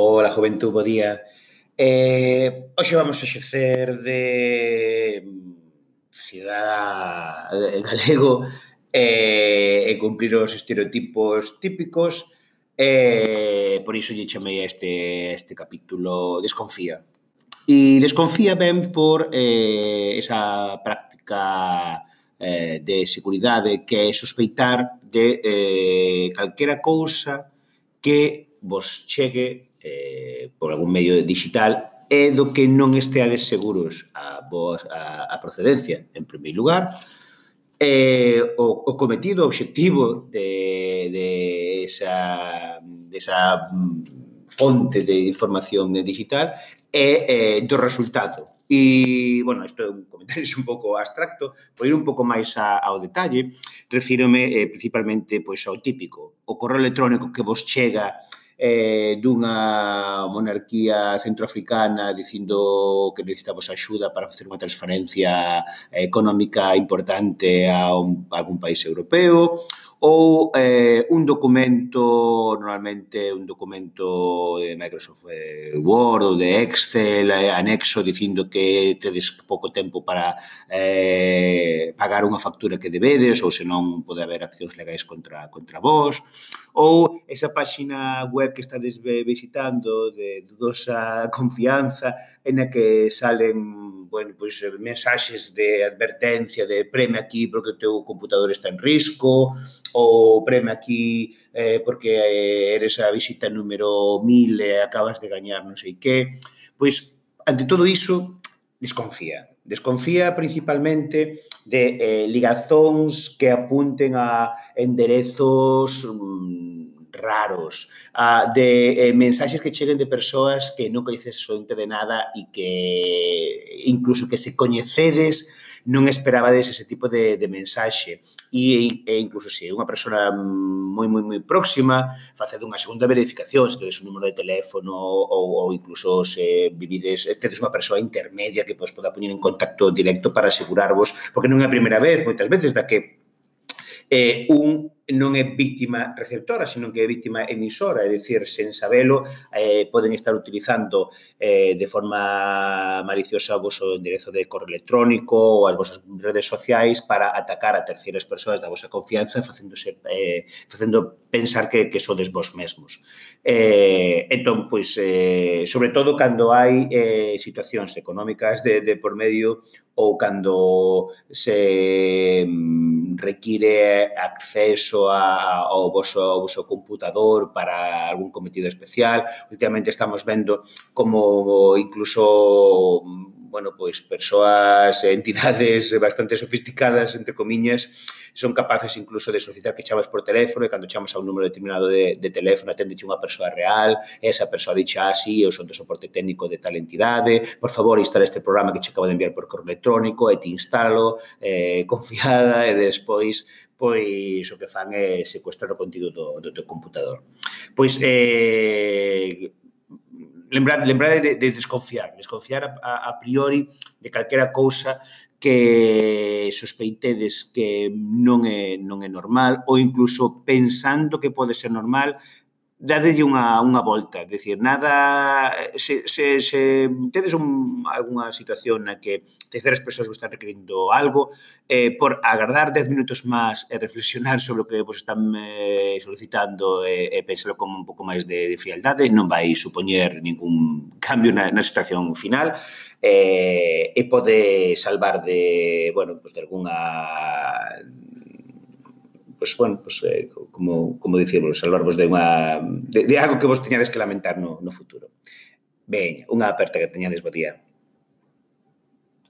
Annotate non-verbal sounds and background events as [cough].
Ola, juventud, bo día. Eh, hoxe vamos a xecer de cidadá galego eh, e cumplir os estereotipos típicos eh, por iso lle chamei a este, este capítulo Desconfía. E desconfía ben por eh, esa práctica eh, de seguridade que é sospeitar de eh, calquera cousa que vos chegue eh, por algún medio digital é do que non esteades seguros a, vos, a, a procedencia, en primeiro lugar, eh, o, o cometido, o objetivo de, de, esa, de esa mm, fonte de información digital é eh, do resultado. E, bueno, isto é un comentario [laughs] un pouco abstracto, vou ir un pouco máis a, ao detalle, refírome eh, principalmente pois, ao típico, o correo electrónico que vos chega eh, dunha monarquía centroafricana dicindo que necesitamos axuda para facer unha transferencia económica importante a, un, a algún país europeo ou eh, un documento, normalmente un documento de Microsoft eh, Word ou de Excel, eh, anexo dicindo que tedes pouco tempo para eh, pagar unha factura que debedes ou senón pode haber accións legais contra contra vós ou esa páxina web que estades visitando de dudosa [laughs] confianza en a que salen bueno, pois, eh, mensaxes de advertencia de preme aquí porque o teu computador está en risco o preme aquí eh, porque eh, eres a visita número mil e acabas de gañar non sei que. Pois, ante todo iso, desconfía. Desconfía principalmente de eh, ligazóns que apunten a enderezos mm, raros, uh, de eh, mensaxes que cheguen de persoas que non coñeces absolutamente de nada e que incluso que se coñecedes non esperabades ese tipo de, de mensaxe. E, e incluso se é unha persona moi, moi, moi próxima faced unha segunda verificación se tedes un número de teléfono ou, ou incluso se vivides tedes unha persoa intermedia que vos poda poñer en contacto directo para asegurarvos porque non é a primeira vez, moitas veces da que eh, un non é víctima receptora, senón que é víctima emisora, é dicir, sen sabelo, eh, poden estar utilizando eh, de forma maliciosa o vosso enderezo de correo electrónico ou as vosas redes sociais para atacar a terceiras persoas da vosa confianza facéndose, eh, facendo pensar que, que sodes vos mesmos. Eh, entón, pois, eh, sobre todo cando hai eh, situacións económicas de, de por medio ou cando se mm, require acceso acceso a, ao, voso, ao voso computador para algún cometido especial. Últimamente estamos vendo como incluso bueno, pois persoas, entidades [laughs] bastante sofisticadas, entre comiñas, son capaces incluso de solicitar que chamas por teléfono e cando chamas a un número determinado de, de teléfono aténdeche unha persoa real, esa persoa dicha así, ah, sí, eu son do soporte técnico de tal entidade, por favor, instala este programa que che acabo de enviar por correo electrónico e ti instalo, eh, [laughs] confiada, e despois pois o que fan é secuestrar o contido do, do teu computador. Pois eh, lembrade, lembrade de, de desconfiar, desconfiar a, a, a priori de calquera cousa que sospeitedes que non é, non é normal ou incluso pensando que pode ser normal dadelle unha, unha volta, decir, nada, se, se, se tedes un, alguna situación na que terceras persoas vos están requerindo algo, eh, por agardar 10 minutos máis e reflexionar sobre o que vos están eh, solicitando e, eh, e pensalo como un pouco máis de, de frialdade, non vai supoñer ningún [laughs] cambio na, na situación final, eh, e pode salvar de, bueno, pues de alguna pois, bueno, pois, eh, como, como dicirvos, salvarvos de, unha, de, de algo que vos teñades que lamentar no, no futuro. Ben, unha aperta que teñades bo día.